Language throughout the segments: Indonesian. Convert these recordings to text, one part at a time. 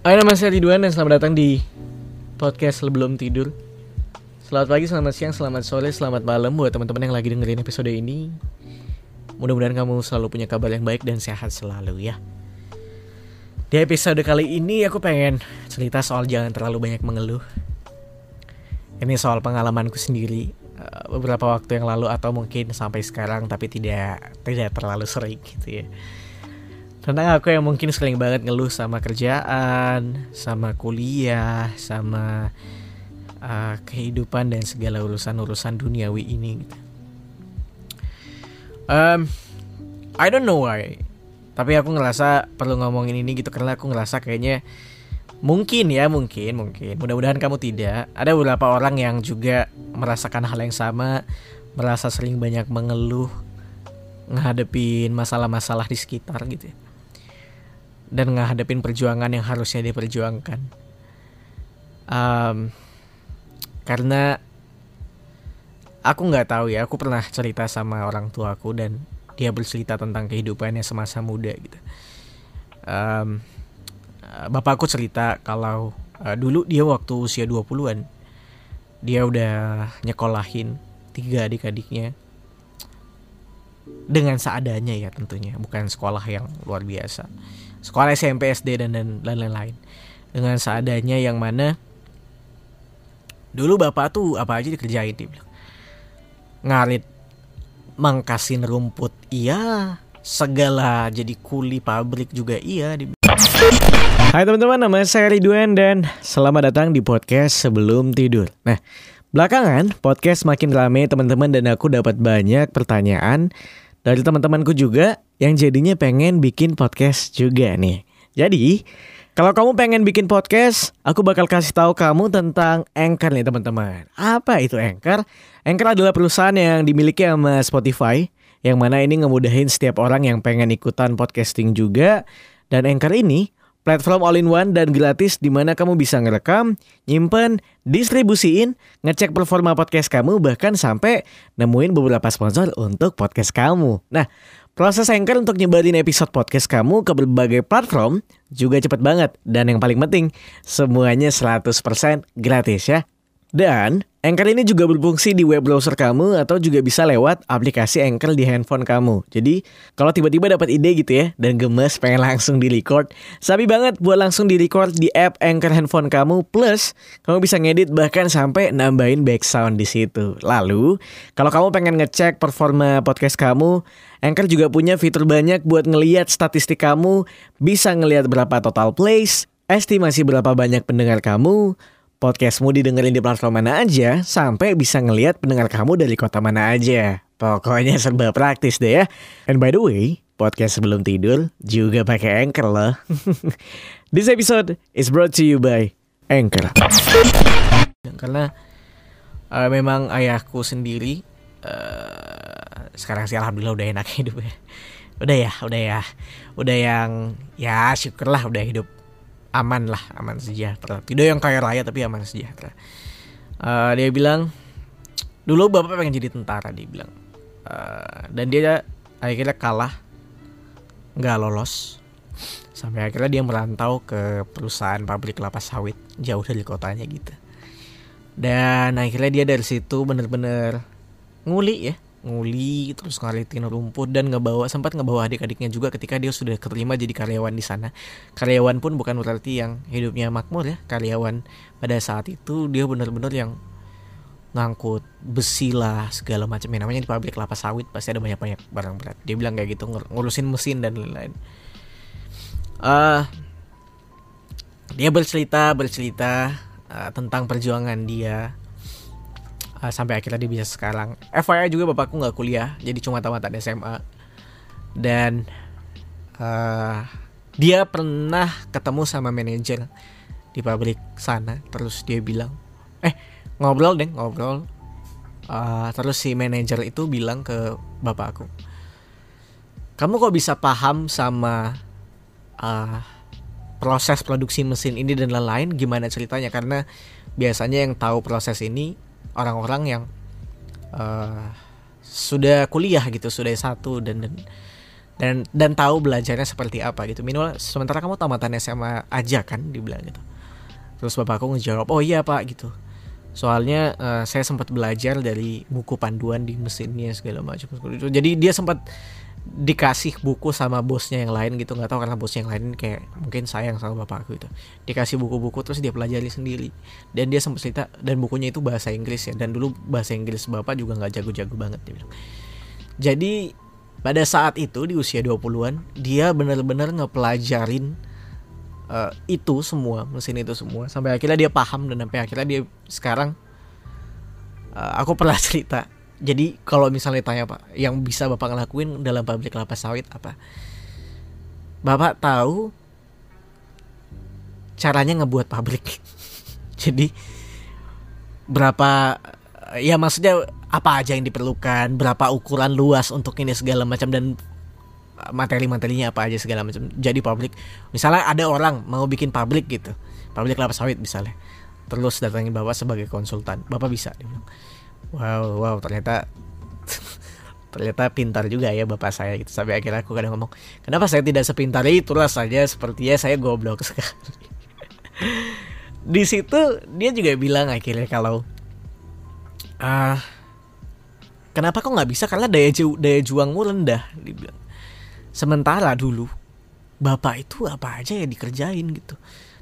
Hai nama saya Ridwan dan selamat datang di podcast sebelum tidur. Selamat pagi, selamat siang, selamat sore, selamat malam buat teman-teman yang lagi dengerin episode ini. Mudah-mudahan kamu selalu punya kabar yang baik dan sehat selalu ya. Di episode kali ini aku pengen cerita soal jangan terlalu banyak mengeluh. Ini soal pengalamanku sendiri eh, Beberapa waktu yang lalu atau mungkin sampai sekarang tapi tidak tidak terlalu sering gitu ya tentang aku yang mungkin sering banget ngeluh sama kerjaan, sama kuliah, sama uh, kehidupan dan segala urusan-urusan duniawi ini. Um, I don't know why, tapi aku ngerasa perlu ngomongin ini gitu karena aku ngerasa kayaknya mungkin ya mungkin mungkin. Mudah-mudahan kamu tidak. Ada beberapa orang yang juga merasakan hal yang sama merasa sering banyak mengeluh ngadepin masalah-masalah di sekitar gitu ya dan ngadepin perjuangan yang harusnya diperjuangkan. Um, karena aku nggak tahu ya, aku pernah cerita sama orang tua aku dan dia bercerita tentang kehidupannya semasa muda gitu. Um, bapakku cerita kalau uh, dulu dia waktu usia 20-an dia udah nyekolahin tiga adik-adiknya dengan seadanya ya tentunya, bukan sekolah yang luar biasa sekolah SMP SD dan dan lain-lain dengan seadanya yang mana dulu bapak tuh apa aja dikerjain dia bilang. Ngarit mangkasin rumput iya. Segala jadi kuli pabrik juga iya dia Hai teman-teman, nama saya Ridwan dan selamat datang di podcast sebelum tidur. Nah, belakangan podcast makin rame teman-teman dan aku dapat banyak pertanyaan dari teman-temanku juga yang jadinya pengen bikin podcast juga nih. Jadi, kalau kamu pengen bikin podcast, aku bakal kasih tahu kamu tentang Anchor nih teman-teman. Apa itu Anchor? Anchor adalah perusahaan yang dimiliki sama Spotify, yang mana ini ngemudahin setiap orang yang pengen ikutan podcasting juga. Dan Anchor ini Platform all-in-one dan gratis di mana kamu bisa ngerekam, nyimpen, distribusiin, ngecek performa podcast kamu bahkan sampai nemuin beberapa sponsor untuk podcast kamu. Nah, proses Anchor untuk nyebarin episode podcast kamu ke berbagai platform juga cepet banget dan yang paling penting semuanya 100% gratis ya. Dan Anchor ini juga berfungsi di web browser kamu atau juga bisa lewat aplikasi Anchor di handphone kamu. Jadi kalau tiba-tiba dapat ide gitu ya dan gemes pengen langsung di record, sabi banget buat langsung di record di app Anchor handphone kamu. Plus kamu bisa ngedit bahkan sampai nambahin background di situ. Lalu kalau kamu pengen ngecek performa podcast kamu, Anchor juga punya fitur banyak buat ngeliat statistik kamu, bisa ngeliat berapa total plays, estimasi berapa banyak pendengar kamu, Podcastmu didengerin di platform mana aja, sampai bisa ngelihat pendengar kamu dari kota mana aja. Pokoknya serba praktis deh ya. And by the way, podcast sebelum tidur juga pakai Anchor loh. This episode is brought to you by Anchor. Karena uh, memang ayahku sendiri uh, sekarang sih alhamdulillah udah enak hidup ya. Udah ya, udah ya. Udah yang ya syukurlah udah hidup aman lah aman sejahtera. Tidak yang kaya raya tapi aman sejahtera. Uh, dia bilang dulu bapak pengen jadi tentara dia bilang. Uh, dan dia akhirnya kalah nggak lolos. Sampai akhirnya dia merantau ke perusahaan pabrik kelapa sawit jauh dari kotanya gitu. Dan akhirnya dia dari situ bener-bener nguli ya nguli terus ngalitin rumput dan ngebawa sempat ngebawa adik-adiknya juga ketika dia sudah keterima jadi karyawan di sana. Karyawan pun bukan berarti yang hidupnya makmur ya karyawan pada saat itu dia benar-benar yang ngangkut besi lah segala macam. Ya, namanya di pabrik kelapa sawit pasti ada banyak-banyak barang berat. Dia bilang kayak gitu ngurusin mesin dan lain-lain. Uh, dia bercerita bercerita uh, tentang perjuangan dia uh, sampai akhirnya dia bisa sekarang. FYI juga bapakku nggak kuliah, jadi cuma tamatan SMA. Dan uh, dia pernah ketemu sama manajer di pabrik sana, terus dia bilang, eh ngobrol deh ngobrol. Uh, terus si manajer itu bilang ke bapakku, kamu kok bisa paham sama uh, proses produksi mesin ini dan lain-lain gimana ceritanya karena biasanya yang tahu proses ini orang-orang yang uh, sudah kuliah gitu sudah satu dan, dan dan dan tahu belajarnya seperti apa gitu. Minimal sementara kamu tamatan SMA aja kan dibilang gitu. Terus bapakku ngejawab oh iya pak gitu. Soalnya uh, saya sempat belajar dari buku panduan di mesinnya segala macam. Jadi dia sempat dikasih buku sama bosnya yang lain gitu nggak tahu karena bosnya yang lain kayak mungkin sayang sama bapakku itu dikasih buku-buku terus dia pelajari sendiri. Dan dia sempat cerita dan bukunya itu bahasa Inggris ya. Dan dulu bahasa Inggris bapak juga nggak jago-jago banget dia bilang. Jadi pada saat itu di usia 20-an dia benar-benar ngepelajarin uh, itu semua mesin itu semua. Sampai akhirnya dia paham dan sampai akhirnya dia sekarang uh, aku pernah cerita jadi kalau misalnya tanya pak, yang bisa bapak ngelakuin dalam pabrik kelapa sawit apa? Bapak tahu caranya ngebuat pabrik. Jadi berapa ya maksudnya apa aja yang diperlukan, berapa ukuran luas untuk ini segala macam dan materi-materinya apa aja segala macam. Jadi pabrik, misalnya ada orang mau bikin pabrik gitu, pabrik kelapa sawit misalnya, terus datangin bapak sebagai konsultan, bapak bisa. Dia bilang, wow wow ternyata ternyata pintar juga ya bapak saya gitu. Sampai akhirnya aku kadang ngomong kenapa saya tidak sepintar itu rasanya? Sepertinya saya goblok sekali. Di situ dia juga bilang akhirnya kalau ah uh, kenapa kok nggak bisa? Karena daya ju daya juangmu rendah dibilang sementara dulu bapak itu apa aja ya dikerjain gitu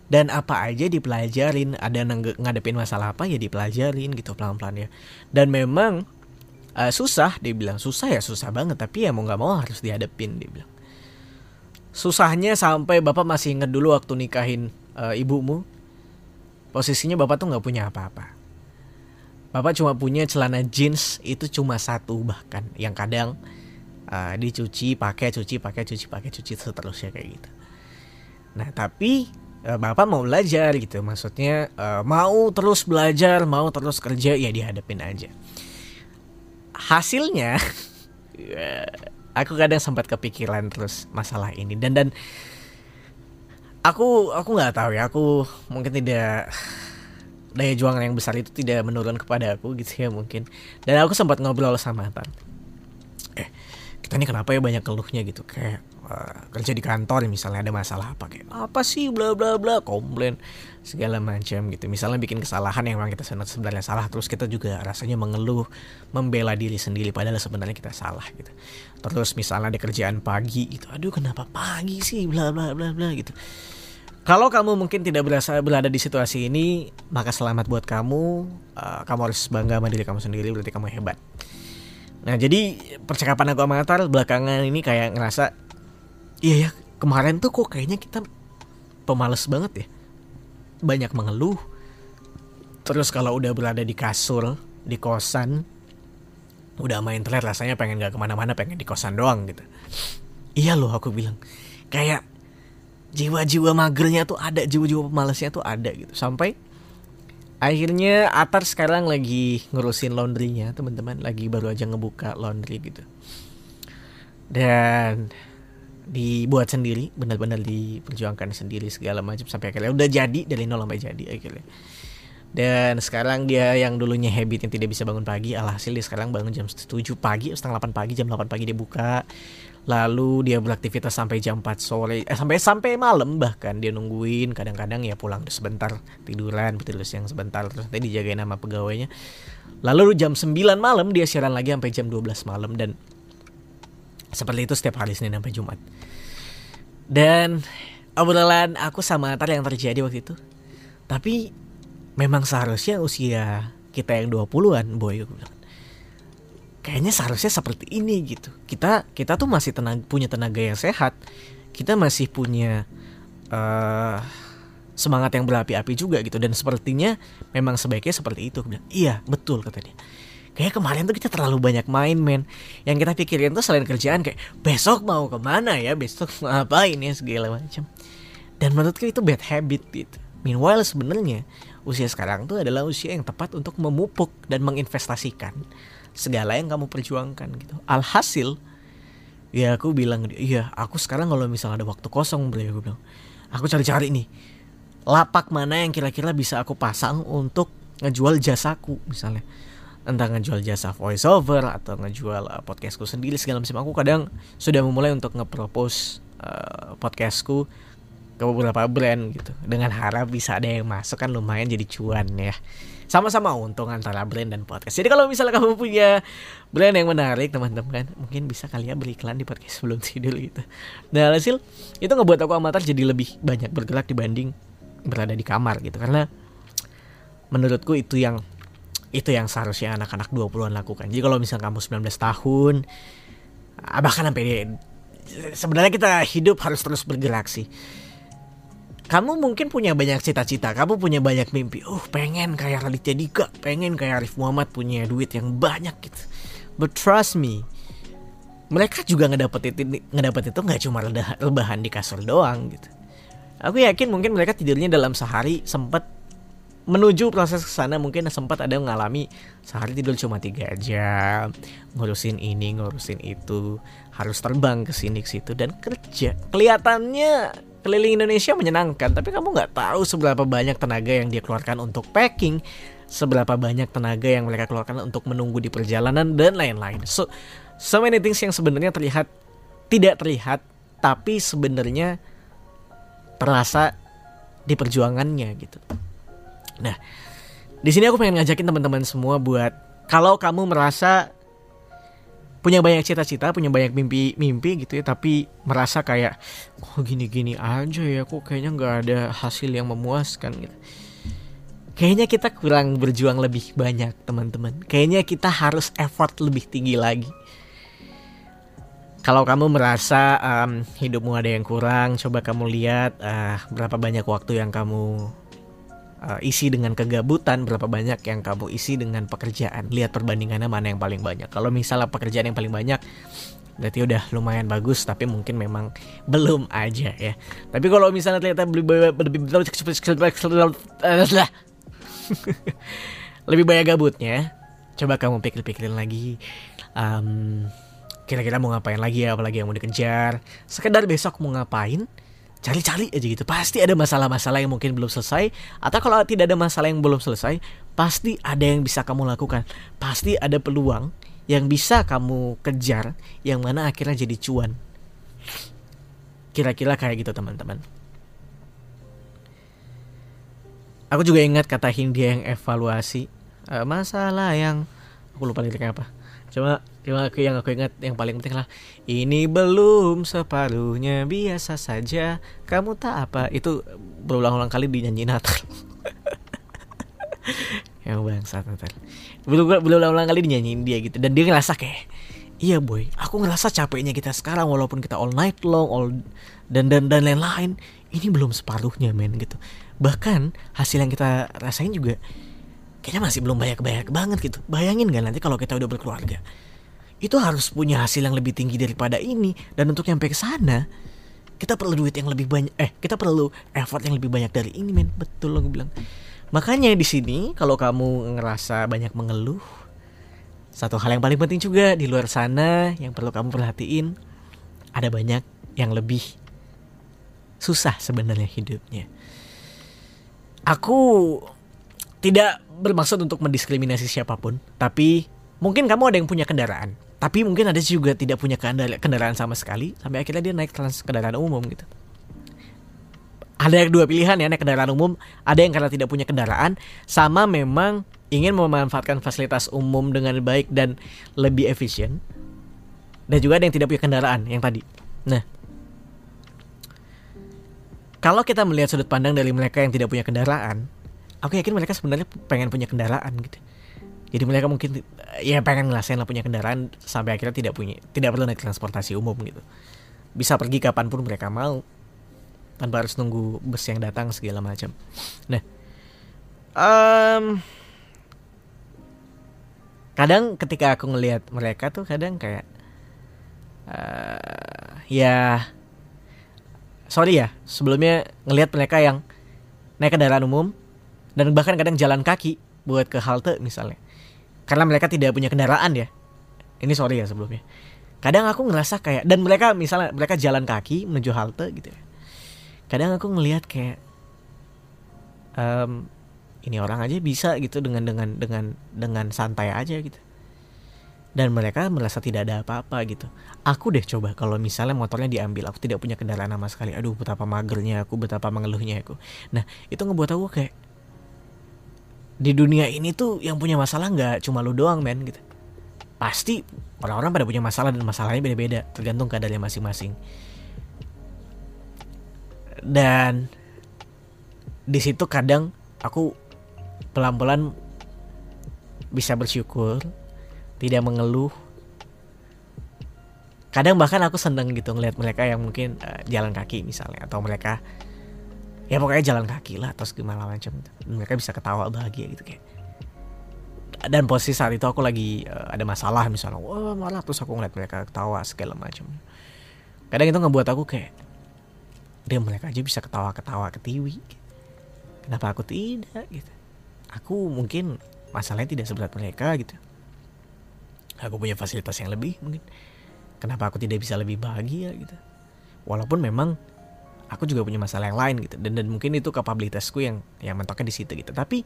dan apa aja dipelajarin? Ada ngadepin masalah apa ya dipelajarin gitu pelan-pelan ya. Dan memang uh, susah dia bilang susah ya susah banget tapi ya mau nggak mau harus dihadepin dia bilang susahnya sampai bapak masih inget dulu waktu nikahin uh, ibumu. Posisinya bapak tuh nggak punya apa-apa. Bapak cuma punya celana jeans itu cuma satu bahkan. Yang kadang uh, dicuci pakai cuci pakai cuci pakai cuci seterusnya kayak gitu. Nah tapi bapak mau belajar gitu. Maksudnya uh, mau terus belajar mau terus kerja ya dihadapin aja. Hasilnya aku kadang sempat kepikiran terus masalah ini. Dan dan aku aku nggak tahu ya. Aku mungkin tidak daya juang yang besar itu tidak menurun kepada aku gitu ya mungkin. Dan aku sempat ngobrol sama Tan. Eh kita ini kenapa ya banyak keluhnya gitu? Kayak uh, kerja di kantor misalnya ada masalah apa kayak apa sih bla bla bla komplain segala macam gitu misalnya bikin kesalahan yang memang kita sebenarnya salah terus kita juga rasanya mengeluh membela diri sendiri padahal sebenarnya kita salah gitu terus misalnya ada kerjaan pagi gitu aduh kenapa pagi sih bla bla bla bla gitu kalau kamu mungkin tidak berasa berada di situasi ini, maka selamat buat kamu. Uh, kamu harus bangga sama diri kamu sendiri, berarti kamu hebat. Nah, jadi percakapan aku sama Atar belakangan ini kayak ngerasa Iya ya, kemarin tuh kok kayaknya kita pemalas banget ya. Banyak mengeluh. Terus kalau udah berada di kasur, di kosan, udah main internet rasanya pengen gak ke mana-mana, pengen di kosan doang gitu. Iya loh aku bilang. Kayak jiwa-jiwa magernya tuh ada, jiwa-jiwa pemalasnya tuh ada gitu. Sampai akhirnya Atar sekarang lagi ngurusin laundrynya teman-teman. Lagi baru aja ngebuka laundry gitu. Dan dibuat sendiri benar-benar diperjuangkan sendiri segala macam sampai akhirnya udah jadi dari nol sampai jadi akhirnya. Dan sekarang dia yang dulunya habit yang tidak bisa bangun pagi alhasil dia sekarang bangun jam 7 pagi setengah 8 pagi jam 8 pagi dia buka. Lalu dia beraktivitas sampai jam 4 sore eh, sampai sampai malam bahkan dia nungguin. Kadang-kadang ya pulang sebentar tiduran tidur siang sebentar terus nanti dijagain sama pegawainya. Lalu jam 9 malam dia siaran lagi sampai jam 12 malam. Dan seperti itu setiap hari Senin sampai Jumat. Dan obrolan aku sama Tar yang terjadi waktu itu. Tapi memang seharusnya usia kita yang 20-an, boy. Kayaknya seharusnya seperti ini gitu. Kita kita tuh masih tenang, punya tenaga yang sehat. Kita masih punya uh, semangat yang berapi-api juga gitu dan sepertinya memang sebaiknya seperti itu. iya, betul kata dia kayak kemarin tuh kita terlalu banyak main men. Yang kita pikirin tuh selain kerjaan kayak besok mau ke mana ya besok mau ngapain ya segala macam dan menurutku itu bad habit gitu. Meanwhile sebenarnya usia sekarang tuh adalah usia yang tepat untuk memupuk dan menginvestasikan segala yang kamu perjuangkan gitu. Alhasil ya aku bilang iya aku sekarang kalau misalnya ada waktu kosong bro aku bilang aku cari-cari nih lapak mana yang kira-kira bisa aku pasang untuk ngejual jasaku misalnya entah ngejual jasa voiceover atau ngejual uh, podcastku sendiri segala macam. Aku kadang sudah memulai untuk ngepropose uh, podcastku ke beberapa brand gitu. Dengan harap bisa ada yang masuk kan lumayan jadi cuan ya. Sama-sama untung antara brand dan podcast. Jadi kalau misalnya kamu punya brand yang menarik teman-teman mungkin bisa kalian beri iklan di podcast sebelum tidur gitu. Nah hasil itu ngebuat aku amatir jadi lebih banyak bergerak dibanding berada di kamar gitu. Karena menurutku itu yang itu yang seharusnya anak-anak 20-an lakukan jadi kalau misalnya kamu 19 tahun bahkan sampai sebenarnya kita hidup harus terus bergerak sih kamu mungkin punya banyak cita-cita, kamu punya banyak mimpi. Oh, pengen kayak Raditya Dika, pengen kayak Arif Muhammad punya duit yang banyak gitu. But trust me, mereka juga ngedapet itu, ngedapet itu nggak cuma rebahan di kasur doang gitu. Aku yakin mungkin mereka tidurnya dalam sehari sempat menuju proses ke sana mungkin sempat ada mengalami sehari tidur cuma tiga jam ngurusin ini ngurusin itu harus terbang ke sini ke situ dan kerja kelihatannya keliling Indonesia menyenangkan, tapi kamu nggak tahu seberapa banyak tenaga yang dia keluarkan untuk packing, seberapa banyak tenaga yang mereka keluarkan untuk menunggu di perjalanan dan lain-lain. So, so many things yang sebenarnya terlihat tidak terlihat, tapi sebenarnya terasa di perjuangannya gitu. Nah, di sini aku pengen ngajakin teman-teman semua buat kalau kamu merasa punya banyak cita-cita, punya banyak mimpi-mimpi gitu ya, tapi merasa kayak kok gini-gini aja ya, kok kayaknya nggak ada hasil yang memuaskan gitu. Kayaknya kita kurang berjuang lebih banyak teman-teman. Kayaknya kita harus effort lebih tinggi lagi. Kalau kamu merasa um, hidupmu ada yang kurang, coba kamu lihat uh, berapa banyak waktu yang kamu uh, isi dengan kegabutan berapa banyak yang kamu isi dengan pekerjaan? Lihat perbandingannya mana yang paling banyak. Kalau misalnya pekerjaan yang paling banyak berarti udah lumayan bagus tapi mungkin memang belum aja ya. Tapi kalau misalnya ternyata lebih lebih lebih banyak gabutnya coba kamu pikir-pikirin lagi. Um, kira-kira mau ngapain lagi ya? Apalagi yang mau dikejar. Sekedar besok mau ngapain cari-cari aja gitu. Pasti ada masalah-masalah yang mungkin belum selesai atau kalau tidak ada masalah yang belum selesai pasti ada yang bisa kamu lakukan. Pasti ada peluang yang bisa kamu kejar yang mana akhirnya jadi cuan. Kira-kira kayak gitu teman-teman. Aku juga ingat kata Hindia yang evaluasi uh, masalah yang aku lupa liriknya apa Cuma yang aku yang aku ingat yang paling penting lah ini belum separuhnya biasa saja. Kamu tak apa itu berulang-ulang kali dinyanyi Natal. yang bangsat Natal. Berulang-ulang kali dinyanyiin dia gitu dan dia ngerasa kayak Iya boy, aku ngerasa capeknya kita sekarang walaupun kita all night long, all dan dan dan lain-lain, ini belum separuhnya men gitu. Bahkan hasil yang kita rasain juga kayaknya masih belum banyak-banyak banget gitu. Bayangin gak nanti kalau kita udah berkeluarga. Itu harus punya hasil yang lebih tinggi daripada ini. Dan untuk nyampe ke sana, kita perlu duit yang lebih banyak. Eh, kita perlu effort yang lebih banyak dari ini, men. Betul lo gue bilang. Makanya di sini kalau kamu ngerasa banyak mengeluh, satu hal yang paling penting juga di luar sana yang perlu kamu perhatiin, ada banyak yang lebih susah sebenarnya hidupnya. Aku tidak bermaksud untuk mendiskriminasi siapa pun, tapi mungkin kamu ada yang punya kendaraan, tapi mungkin ada juga tidak punya kendaraan sama sekali, sampai akhirnya dia naik trans kendaraan umum gitu. Ada dua pilihan ya naik kendaraan umum, ada yang karena tidak punya kendaraan, sama memang ingin memanfaatkan fasilitas umum dengan baik dan lebih efisien, dan juga ada yang tidak punya kendaraan yang tadi. Nah, kalau kita melihat sudut pandang dari mereka yang tidak punya kendaraan, aku yakin mereka sebenarnya pengen punya kendaraan gitu. Jadi mereka mungkin ya pengen ngerasain lah punya kendaraan sampai akhirnya tidak punya tidak perlu naik transportasi umum gitu. Bisa pergi kapan pun mereka mau tanpa harus nunggu bus yang datang segala macam. Nah um, kadang ketika aku ngelihat mereka tuh kadang kayak uh, ya sorry ya sebelumnya ngelihat mereka yang naik kendaraan umum dan bahkan kadang jalan kaki buat ke halte misalnya. Karena mereka tidak punya kendaraan ya. Ini sorry ya sebelumnya. Kadang aku ngerasa kayak dan mereka misalnya mereka jalan kaki menuju halte gitu ya. Kadang aku ngelihat kayak um, ini orang aja bisa gitu dengan dengan dengan dengan santai aja gitu. Dan mereka merasa tidak ada apa-apa gitu. Aku deh coba kalau misalnya motornya diambil aku tidak punya kendaraan sama sekali. Aduh betapa magernya aku betapa mengeluhnya aku. Nah itu ngebuat aku kayak di dunia ini tuh yang punya masalah nggak cuma lu doang men gitu. Pasti orang-orang pada punya masalah dan masalahnya beda-beda tergantung keadaannya masing-masing. Dan di situ kadang aku pelan-pelan bisa bersyukur tidak mengeluh. Kadang bahkan aku seneng gitu ngeliat mereka yang mungkin uh, jalan kaki misalnya atau mereka ya pokoknya jalan kaki lah terus gimana macam mereka bisa ketawa bahagia gitu kayak. Dan posisi saat itu aku lagi uh, ada masalah misalnya. Wah malah terus aku ngeliat mereka ketawa segala macam. Kadang itu ngebuat aku kayak dia mereka aja bisa ketawa-ketawa ke TV kenapa aku tidak? Gitu. Aku mungkin masalahnya tidak seberat mereka gitu. Aku punya fasilitas yang lebih mungkin. Kenapa aku tidak bisa lebih bahagia? Gitu. Walaupun memang aku juga punya masalah yang lain gitu. Dan dan mungkin itu kapabilitasku yang yang mentoknya di situ gitu. Tapi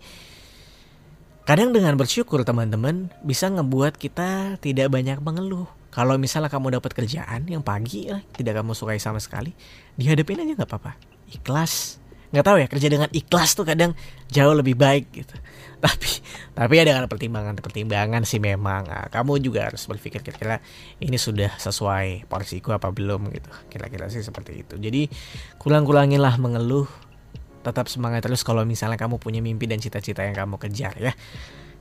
kadang dengan bersyukur teman-teman bisa ngebuat kita tidak banyak mengeluh. Kalau misalnya kamu dapat kerjaan yang pagi lah tidak kamu sukai sama sekali dihadapin aja nggak apa-apa. Ikhlas nggak tahu ya kerja dengan ikhlas tuh kadang jauh lebih baik gitu. Tapi tapi ya dengan pertimbangan pertimbangan sih memang. Nah, kamu juga harus berpikir kira-kira ini sudah sesuai porsiku apa belum gitu. Kira-kira sih seperti itu. Jadi kurang-kurangilah mengeluh tetap semangat terus kalau misalnya kamu punya mimpi dan cita-cita yang kamu kejar ya.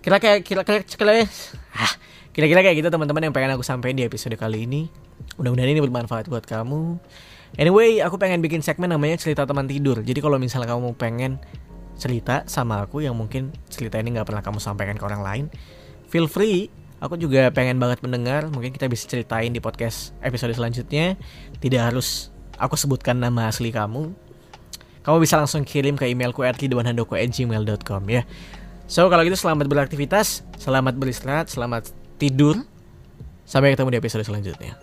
Kira-kira kira-kira kira-kira ah, kira-kira kayak gitu teman-teman yang pengen aku sampaikan di episode kali ini. Mudah-mudahan ini bermanfaat buat kamu anyway aku pengen bikin segmen namanya cerita teman tidur jadi kalau misalnya kamu pengen cerita sama aku yang mungkin cerita ini nggak pernah kamu sampaikan ke orang lain, feel free. Aku juga pengen banget mendengar. Mungkin kita bisa ceritain di podcast episode selanjutnya. Tidak harus aku sebutkan nama asli kamu. Kamu bisa langsung kirim ke emailku @ridwanhandoko@gmail.com ya. So kalau gitu selamat beraktivitas, selamat beristirahat, selamat tidur. Sampai ketemu di episode selanjutnya.